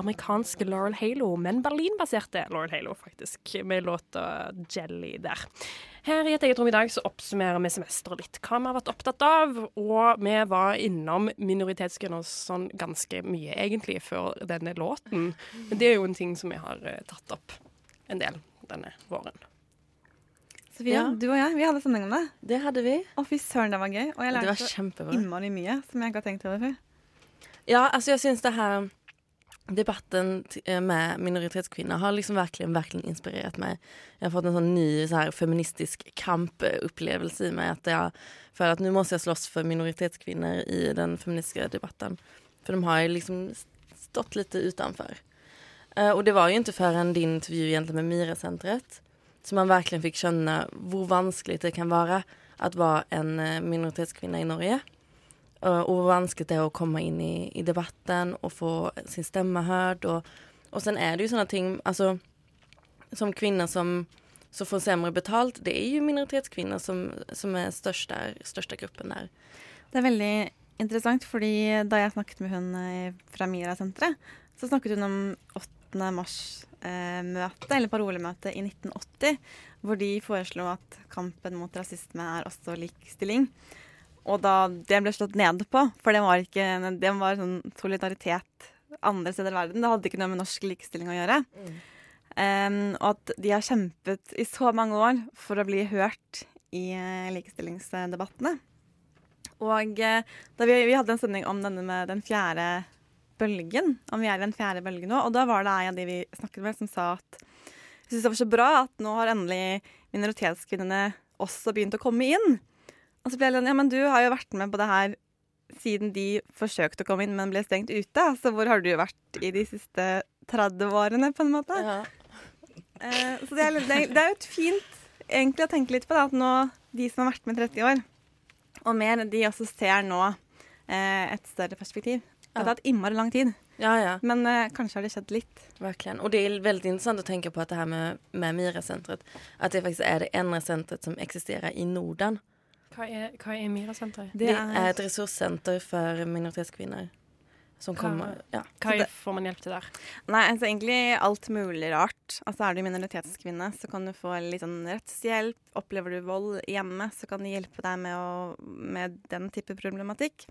amerikanske Laurel Halo, men Berlin-baserte Laurel Halo, faktisk, med låta Jelly der. Her i Et eget rom i dag så oppsummerer vi semesteret litt, hva vi har vært opptatt av, og vi var innom minoritetsgrunner sånn ganske mye, egentlig, før denne låten. Men det er jo en ting som vi har eh, tatt opp en del denne våren. Sofia, Ja. du og jeg, vi hadde sending om det. Det hadde vi. Å, fy søren, det var gøy. Og jeg lærte innmari mye som jeg ikke har tenkt over før. Ja, altså jeg syns det her debatten eh, med minoritetskvinner har liksom verkligen, verkligen inspirerat mig. Jag har fått en sånn ny så här feministisk kampupplevelse i meg. At jeg, for at nå måste jeg slåss for minoritetskvinner i den feministiske debatten. For de har liksom stått litt utenfor. Uh, og det var jo ikke förrän din intervju egentligen med Mira-centret som man virkelig fick skjønne hvor vanskelig det kan være at være en minoritetskvinne i Norge. Eh, Och hur vanskligt det är att komma in i, i debatten och få sin stämma hörd. Och, och sen är det ju sådana ting, alltså som kvinner som, som får sämre betalt, det är ju minoritetskvinnor som, som är största, största gruppen där. Det er veldig interessant, fordi da jeg snakket med hun eh, fra Mira-senteret, så snakket hun om 8. mars-møtet, eller parolemøtet i 1980, hvor de foreslo at kampen mot rasisme er også likestilling. Og da det ble slått ned på, for det var ikke det var sånn solidaritet andre steder i verden. Det hadde ikke noe med norsk likestilling å gjøre. Um, og at de har kjempet i så mange år for å bli hørt i eh, likestillingsdebattene. Og eh, da vi, vi hadde en sending om denne med den fjerde bølgen, om vi er i den fjerde bølgen nå, og da var det ei av de vi snakket med, som sa at jeg syns det var så bra at nå har endelig minoritetskvinnene også begynt å komme inn. Og så ble jeg sånn, ja, men du har jo vært med på det her siden de forsøkte å komme inn, men ble stengt ute. Så hvor har du vært i de siste 30 årene, på en måte? Eh, så det er, det, er, jo et fint egentlig å tenke litt på, da, at nå, de som har vært med 30 år, og mer, de også ser nå eh, et større perspektiv. Det har tatt innmari lang tid, Ja, ja. men eh, kanskje har det skjedd litt. Verkligen. Og det er veldig interessant å tenke på at det her med, med Mira-senteret, at det faktisk er det enda senteret som eksisterer i Norden. Hva er, hva er Mira-senteret? Det, er et ressurssenter for minoritetskvinner. Som Hva- kommer, ja. Hva det- får man hjelp til der? Nei, altså egentlig alt mulig rart. Altså Er du minoritetskvinne, så kan du få litt sånn rettshjelp. Opplever du vold hjemme, så kan de hjelpe deg med, å, med den type problematikk.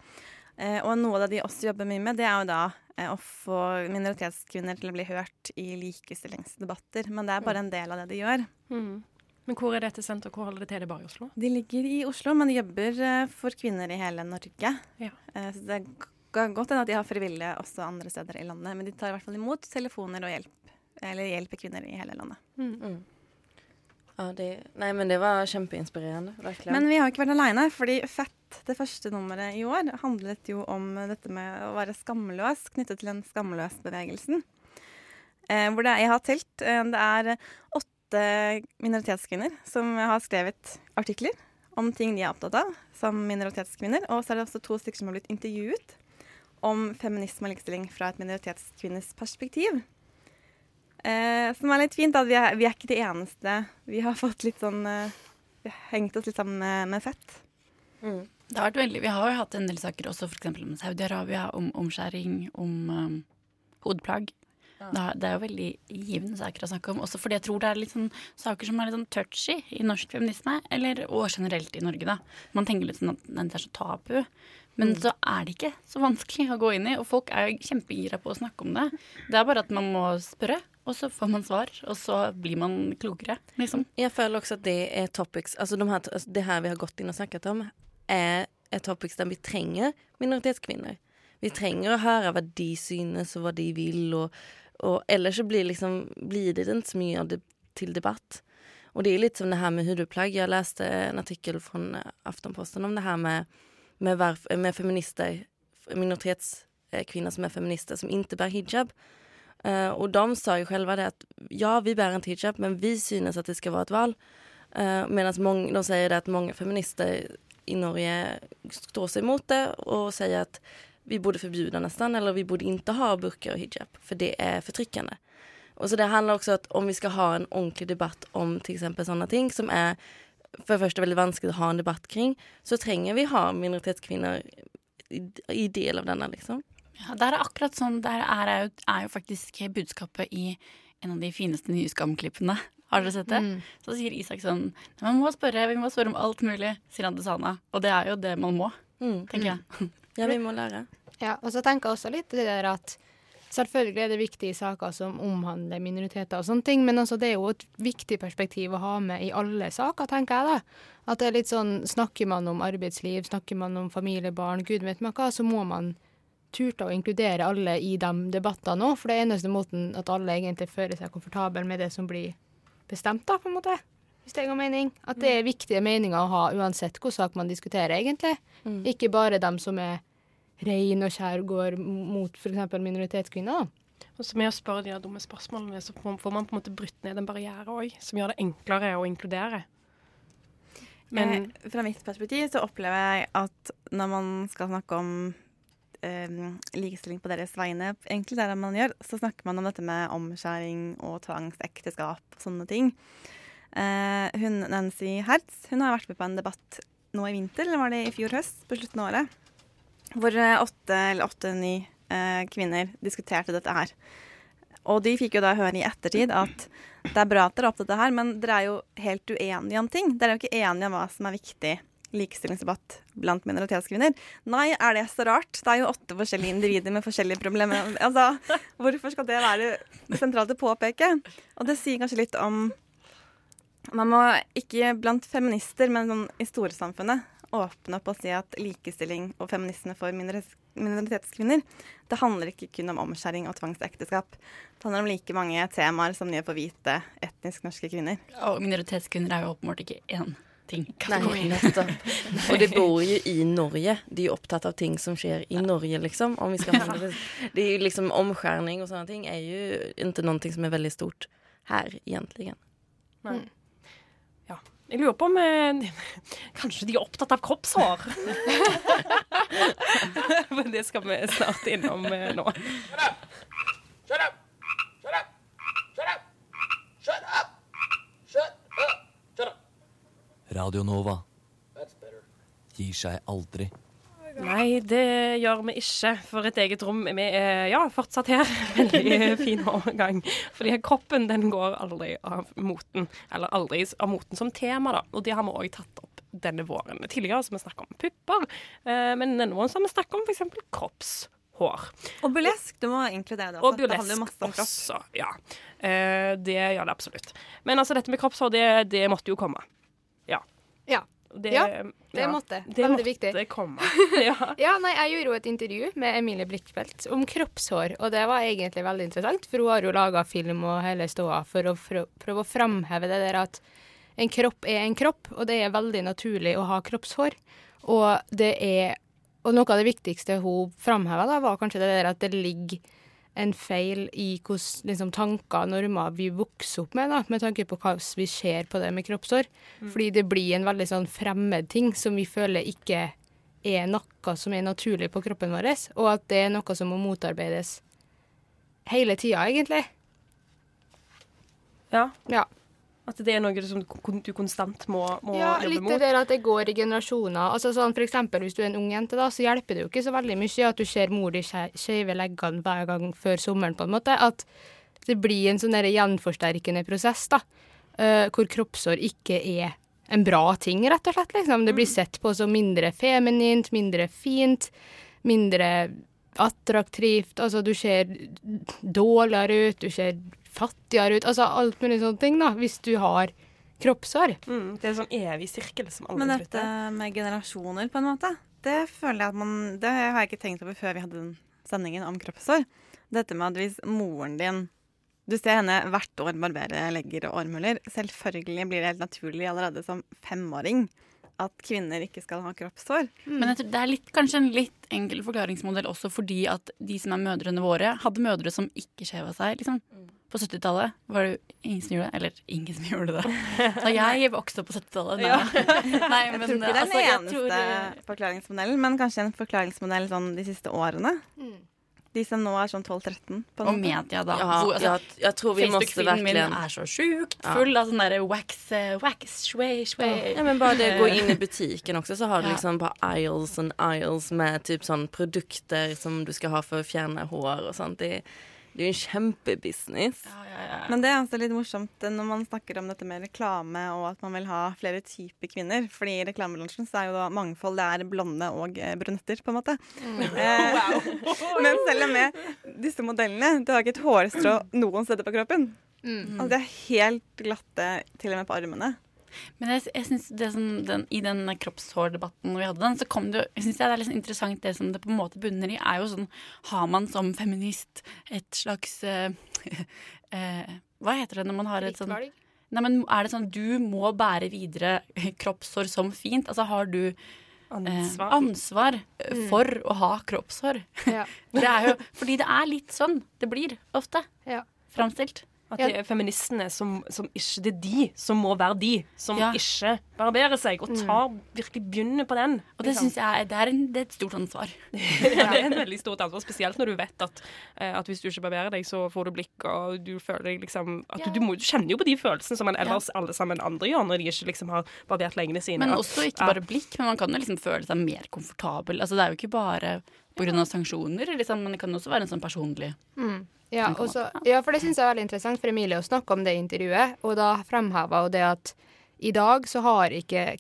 Eh, og noe av det de også jobber mye med, det er jo da eh, å få minoritetskvinner til å bli hørt i likestillingsdebatter. Men det er bare en del av det de gjør. Mhm. Men hvor er dette senteret? Hvor holder det til? Det er bare i Oslo? De ligger i Oslo, men de jobber eh, for kvinner i hele Norge. Ja. Eh, så det kan godt hende at de har frivillige også andre steder i landet. Men de tar i hvert fall imot telefoner og hjelp, eller hjelper kvinner i hele landet. Mm. Ja, de, nei, men det var kjempeinspirerende. Virkelig. Men vi har ikke vært aleine, fordi Fett, det første nummeret i år, handlet jo om dette med å være skamløs, knyttet til den skamløs-bevegelsen. Eh, hvor det er, jeg har telt, eh, det er åtte minoritetskvinner som har skrevet artikler om ting de er opptatt av som minoritetskvinner. Og så er det også to stykker som har blitt intervjuet om feminisme og likestilling fra et minoritetskvinnes perspektiv. Eh, som er litt fint. at vi er, vi er ikke de eneste. Vi har fått litt sånn eh, hengt oss litt sammen med, med fett. Det har veldig, Vi har jo hatt en del saker også f.eks. om Saudi-Arabia, om omskjæring, om um, hodeplagg. Det er- Det er jo veldig givende saker å snakke om. Også fordi jeg tror det er litt sånn saker som er litt sånn touchy i norsk feminisme, eller, og generelt i Norge, da. Man tenker litt sånn at det er så tabu. Men så er det ikke så vanskelig å gå inn i, og folk er jo kjempegira på å snakke om det. Det er bare at man må spørre, og så får man svar, og så blir man klokere, liksom. Jeg føler også at det er topics Altså de her, altså det her vi har gått inn og snakket om, er, er topics der vi trenger minoritetskvinner. Vi trenger å høre hva de synes, og hva de vil, og, og ellers så blir, liksom, blir det ikke så mye av det til debatt. Og det er litt som det her med hudplagg. Jeg leste en artikel fra Aftenposten Aftonposten om det her med, med, varf- med feminister, minoritetskvinner som er feminister som ikke bærer hijab. Uh, og de sa jo selv det at ja, vi bærer ikke hijab men vi synes at det skal være et val. Uh, mång- de sier det at mange feminister i Norge står seg imot det og sier att vi borde förbjuda nästan eller vi borde inte ha burker och hijab för det är förtryckande. Och så det handlar också at om vi ska ha en ordentlig debatt om till exempel sådana ting som är för det första väldigt vanskligt att ha en debatt kring så trenger vi ha minoritetskvinner i, i del av denne, liksom. Ja, det er akkurat sånn. Det er, er, jo, er jo faktisk budskapet i en av de fineste nye Skam-klippene. Har dere sett det? Mm. Så sier Isak sånn Man må spørre, vi må spørre om alt mulig, sier han til Sana. Og det er jo det man må, tenker jeg. Ja, vi må lære. Ja, og så tenker jeg også litt det der at selvfølgelig er det viktige saker som omhandler minoriteter og sånne ting, men altså det er jo et viktig perspektiv å ha med i alle saker, tenker jeg da. At det er litt sånn, snakker man om arbeidsliv, snakker man om familie, barn, gud vet meg hva, så må man turte å inkludere alle i de debattene òg, for det er eneste måten at alle egentlig føler seg komfortable med det som blir bestemt, da, på en måte. Hvis det gir mening. At det er viktige meninger å ha uansett hvilken sak man diskuterer, egentlig. Ikke bare dem som er rein og skjær går mot f.eks. minoritetskvinner. Og så med å spørre de der dumme spørsmålene, så får man på en måte brutt ned en barriere òg, som gjør det enklere å inkludere. Men Eh, fra mitt perspektiv så opplever jeg at når man skal snakke om eh, likestilling på deres vegne, egentlig det det man gjør, så snakker man om dette med omskjæring og tvangsekteskap og sånne ting. Eh, hun Nancy Hertz hun har vært med på en debatt nå i vinter, eller var det i fjor høst, på slutten av året, hvor eh, åtte eller åtte-ni eh, kvinner diskuterte dette her. Og de fikk jo da høre i ettertid at det er bra at dere er opptatt av det her, men dere er jo helt uenige om ting. Dere er jo ikke enige om hva som er viktig likestillingsdebatt blant minoritetskvinner. Nei, er det så rart? Det er jo åtte forskjellige individer med forskjellige problemer. Altså, hvorfor skal det være sentralt å påpeke? Og det sier kanskje litt om Man må ikke blant feminister, men sånn i storsamfunnet åpne opp og si at likestilling og feminisme for minoritetskvinner det handler ikke kun om omskjæring og tvangsekteskap. Det handler om like mange temaer som gjør på hvite, etnisk norske kvinner. Og minoritetskvinner er jo åpenbart ikke én ting. Nei, nettopp. Og de bor jo i Norge. De er opptatt av ting som skjer i Norge, liksom. Om vi skal handle. det. er jo liksom Omskjæring og sånne ting er jo ikke noe som er veldig stort her, egentlig. Nei. Ja. Jeg lurer på om eh, Kanskje de er opptatt av kroppshår? Men det skal vi snart innom eh, nå. Radio Nova. Gir seg aldri. Nei, det gjør vi ikke. For et eget rom. Vi er ja, fortsatt her. Veldig fin overgang. Fordi kroppen den går aldri av moten. Eller aldri av moten som tema, da. Og det har vi òg tatt opp denne våren. Tidligere har vi snakket om pupper, eh, men denne våren har vi snakket om f.eks. kroppshår. Og burlesk. Du må inkludere det Og også. Burlesk også, ja. Eh, det gjør det absolutt. Men altså, dette med kroppshår, det, det måtte jo komme. Ja. Ja. Det, Ja, det måtte. Det Veldig måtte viktig. komme. ja. Ja, nei, jeg gjorde jo et intervju med Emilie Blikkfeldt om kroppshår, og det var egentlig veldig interessant, for hun har jo laga film og hele ståa for å frø- prøve å framheve det der at en kropp er en kropp, og det er veldig naturlig å ha kroppshår. Og det er Og noe av det viktigste hun framheva, var kanskje det der at det ligger en feil i hvordan liksom, tanker og normer vi vokser opp med, da, med tanke på hva vi ser på det med kroppshår. Mm. Fordi det blir en veldig sånn fremmed ting som vi føler ikke er noe som er naturlig på kroppen vår, og at det er noe som må motarbeides hele tida, egentlig. Ja. Ja. At det er noe som du konstant må, må Ja, jobbe litt mot? det der at det går i generasjoner. Altså sånn for eksempel Hvis du er en ung jente, da, så hjelper det jo ikke så veldig mye at du ser mor di skeive leggene hver gang før sommeren, på en måte. At det blir en sånn der gjenforsterkende prosess, da. Uh, hvor kroppshår ikke er en bra ting, rett og slett. Liksom. Det blir sett på som mindre feminint, mindre fint, mindre attraktivt. Altså, du ser dårligere ut, du ser fattigere ut. Altså alt mulig sånne ting, da, hvis du har kroppshår. Mm, det er en sånn evig sirkel som aldri Men dette slutter. med generasjoner, på en måte, det føler jeg at man Det har jeg ikke tenkt over før vi hadde den sendingen om kroppshår. Dette med at hvis moren din Du ser henne hvert år barbere legger og armhuler. Selvfølgelig blir det helt naturlig allerede som femåring at kvinner ikke skal ha kroppshår. Men jeg tror det er litt, kanskje en litt enkel forklaringsmodell også fordi at de som er mødrene våre, hadde mødre som ikke skjeva seg. liksom. På 70-tallet var det jo ingen som gjorde det. Eller ingen som gjorde det. Så jeg vokste opp på 70-tallet. Nei. Ja. Nei, jeg men, tror ikke det er altså, den jeg eneste tror- forklaringsmodellen, men kanskje en forklaringsmodell sånn de siste årene. De som nå er sånn 12-13. Og media, da. Ja, Hvor- altså, jag- jeg tror vi måste Facebook-feeden min er så sjukt Ja. full av sånn derre wax, eh, wax, sway, sway. Ja, men bare det å gå inn i butikken også, så har du liksom på aisles and aisles med typ sånn produkter som du skal ha for å fjerne hår og sånt. Det, det er jo en kjempebusiness. Men det er også litt morsomt når man snakker om dette med reklame og at man vil ha flere typer kvinner. Fordi i reklamebransjen så er jo da mangfold det er blonde og eh, brunetter, på en måte. Eh, Men selv om med disse modellene Du har ikke et hårstrå noen steder på kroppen. Mm. Altså, de er helt glatte til og med på armene. Men jeg, jeg synes det som den, I den kroppshårdebatten vi hadde den, så kom det jo Jeg det er litt interessant det som det på en måte bunner i, er jo sånn Har man som feminist et slags eh, eh, Hva heter det når man har et sånn? Nei, men er det sånn du må bære videre kroppshår som fint? Altså har du Ansvar. Eh, ansvar for Mm. for å ha kroppshår? Ja. det er jo, fordi det er litt sånn det blir ofte Ja. framstilt. At det er feministene som, som ikke Det er de som må være de som Ja. ikke barberer seg, og tar virkelig begynner på den. Og det syns jeg det er, en, det er et stort ansvar. det er et veldig stort ansvar, spesielt når du vet at, eh, at hvis du ikke barberer deg, så får du blikk, og du føler deg liksom at du, du, må, du kjenner jo på de følelsene som man ellers alle sammen andre gjør, når de ikke liksom har barbert leggene sine. Men også ikke bare blikk, men man kan jo liksom føle seg mer komfortabel. Altså Det er jo ikke bare pga. sanksjoner, liksom, men det kan også være en sånn personlig Mm. Ja, Den kan og så- ja, for det syns jeg er veldig interessant, for Emilie å snakke om det intervjuet. Og da fremheva hun det at i dag så har ikke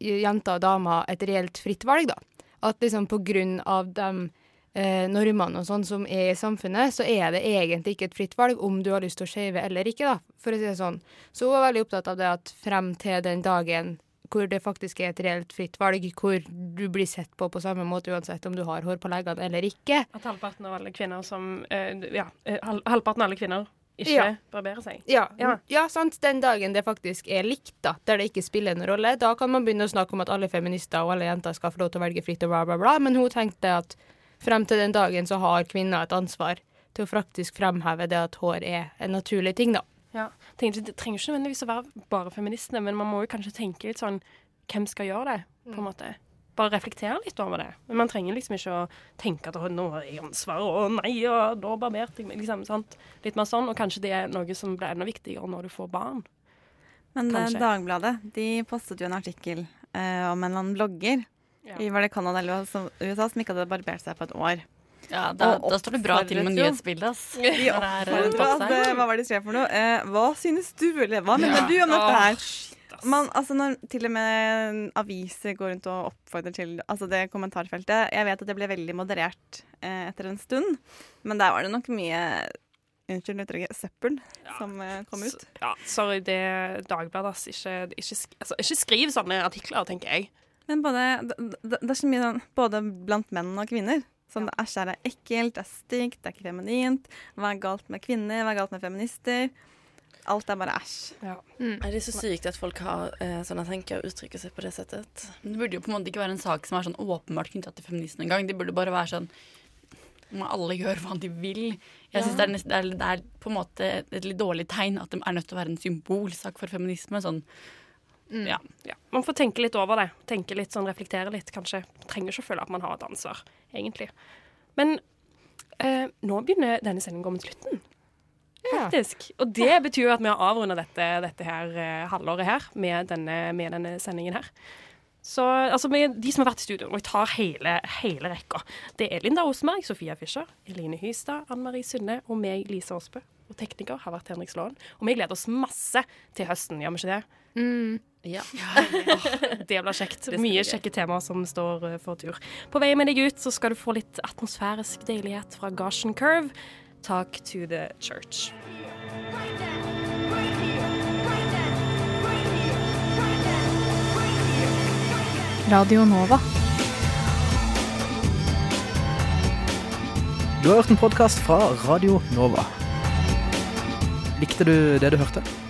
jenter og damer et reelt fritt valg, da. At liksom på grunn av de eh, normene og sånn som er i samfunnet, så er det egentlig ikke et fritt valg om du har lyst til å shave eller ikke, da, for å si det sånn. Så hun var veldig opptatt av det at frem til den dagen hvor det faktisk er et reelt fritt valg, hvor du blir sett på på samme måte uansett om du har hår på leggene eller ikke. At halvparten av alle kvinner som eh, Ja, eh, halvparten av alle kvinner ikke Ja. barberer seg. Ja, Ja. ja. sant. Den dagen det faktisk er likt, da, der det ikke spiller noen rolle, da kan man begynne å snakke om at alle feminister og alle jenter skal få lov til å velge fritt og bla, bla, bla. Men hun tenkte at frem til den dagen så har kvinner et ansvar til å faktisk fremheve det at hår er en naturlig ting, da. Ja. Tenker, det trenger ikke nødvendigvis å være bare feministene, men man må jo kanskje tenke litt sånn Hvem skal gjøre det, på en måte? Bare reflektere litt over det. Men man trenger liksom ikke å tenke at «Å, nå har jeg ansvar, og nei, og da barberte jeg meg, liksom. Sant? Litt mer sånn. Og kanskje det er noe som blir enda viktigere når du får barn. Men eh, Kanskje. Dagbladet de postet jo en artikkel eh, om en eller annen blogger i var det Canada eller USA som ikke hadde barbert seg på et år. Ja, da, da står det bra til med nyhetsbildet, Vi er, eh, topp altså, seg. hva var det de skrev for noe? Eh, hva synes du, eller hva mener Ja. du om dette her? Man, altså når til og med aviser går rundt og oppfordrer til altså det kommentarfeltet Jeg vet at det ble veldig moderert eh, etter en stund, men der var det nok mye Unnskyld uttrykket søppel som eh, kom ut. Ja, sorry, det er Dagbladet, ass. Ikke, ikke, sk- altså, ikke skriv sånne artikler, tenker jeg. Men både, det, det det er så mye sånn, både blant menn og kvinner. Sånn æsj, er det ekkelt, det er stygt, det er ikke feminint. Hva er galt med kvinner, hva er galt med feminister? Alt er bare æsj. Er det så sykt at folk har eh, sånne tenker og uttrykker seg på det settet? Det burde jo på en måte ikke være en sak som er sånn åpenbart knytta til feminisme engang. Det burde bare være sånn må alle gjøre hva de vil. Jeg synes det, er det, er, det er på en måte et litt dårlig tegn at det er nødt til å være en symbolsak for feminisme. Sånn, ja. Ja, Man får tenke litt over det. Tenke litt sånn, Reflektere litt, kanskje. Trenger ikke å føle at man har et ansvar, egentlig. Men eh, nå begynner denne sendingen å gå mot slutten. Faktisk. Og det betyr jo at vi har avrunda dette, dette her eh, halvåret her med denne, med denne sendingen her. Så altså, med de som har vært i studio, og jeg tar hele, hele rekka Det er Linda Osmerg, Sofia Fischer, Eline Hystad, Anne Marie Sunde og meg, Lise Aasbø. Og tekniker har vært Henrik Slåen. Og vi gleder oss masse til høsten, gjør vi ikke det? Ja. oh, det blir kjekt. Det Mye kjekke temaer som står eh, for tur. På vei med deg ut så skal du få litt atmosfærisk deilighet fra Goshen Curve. Talk to the church. Radio Nova. Du har hørt en podkast fra Radio Nova. Likte du det du hørte?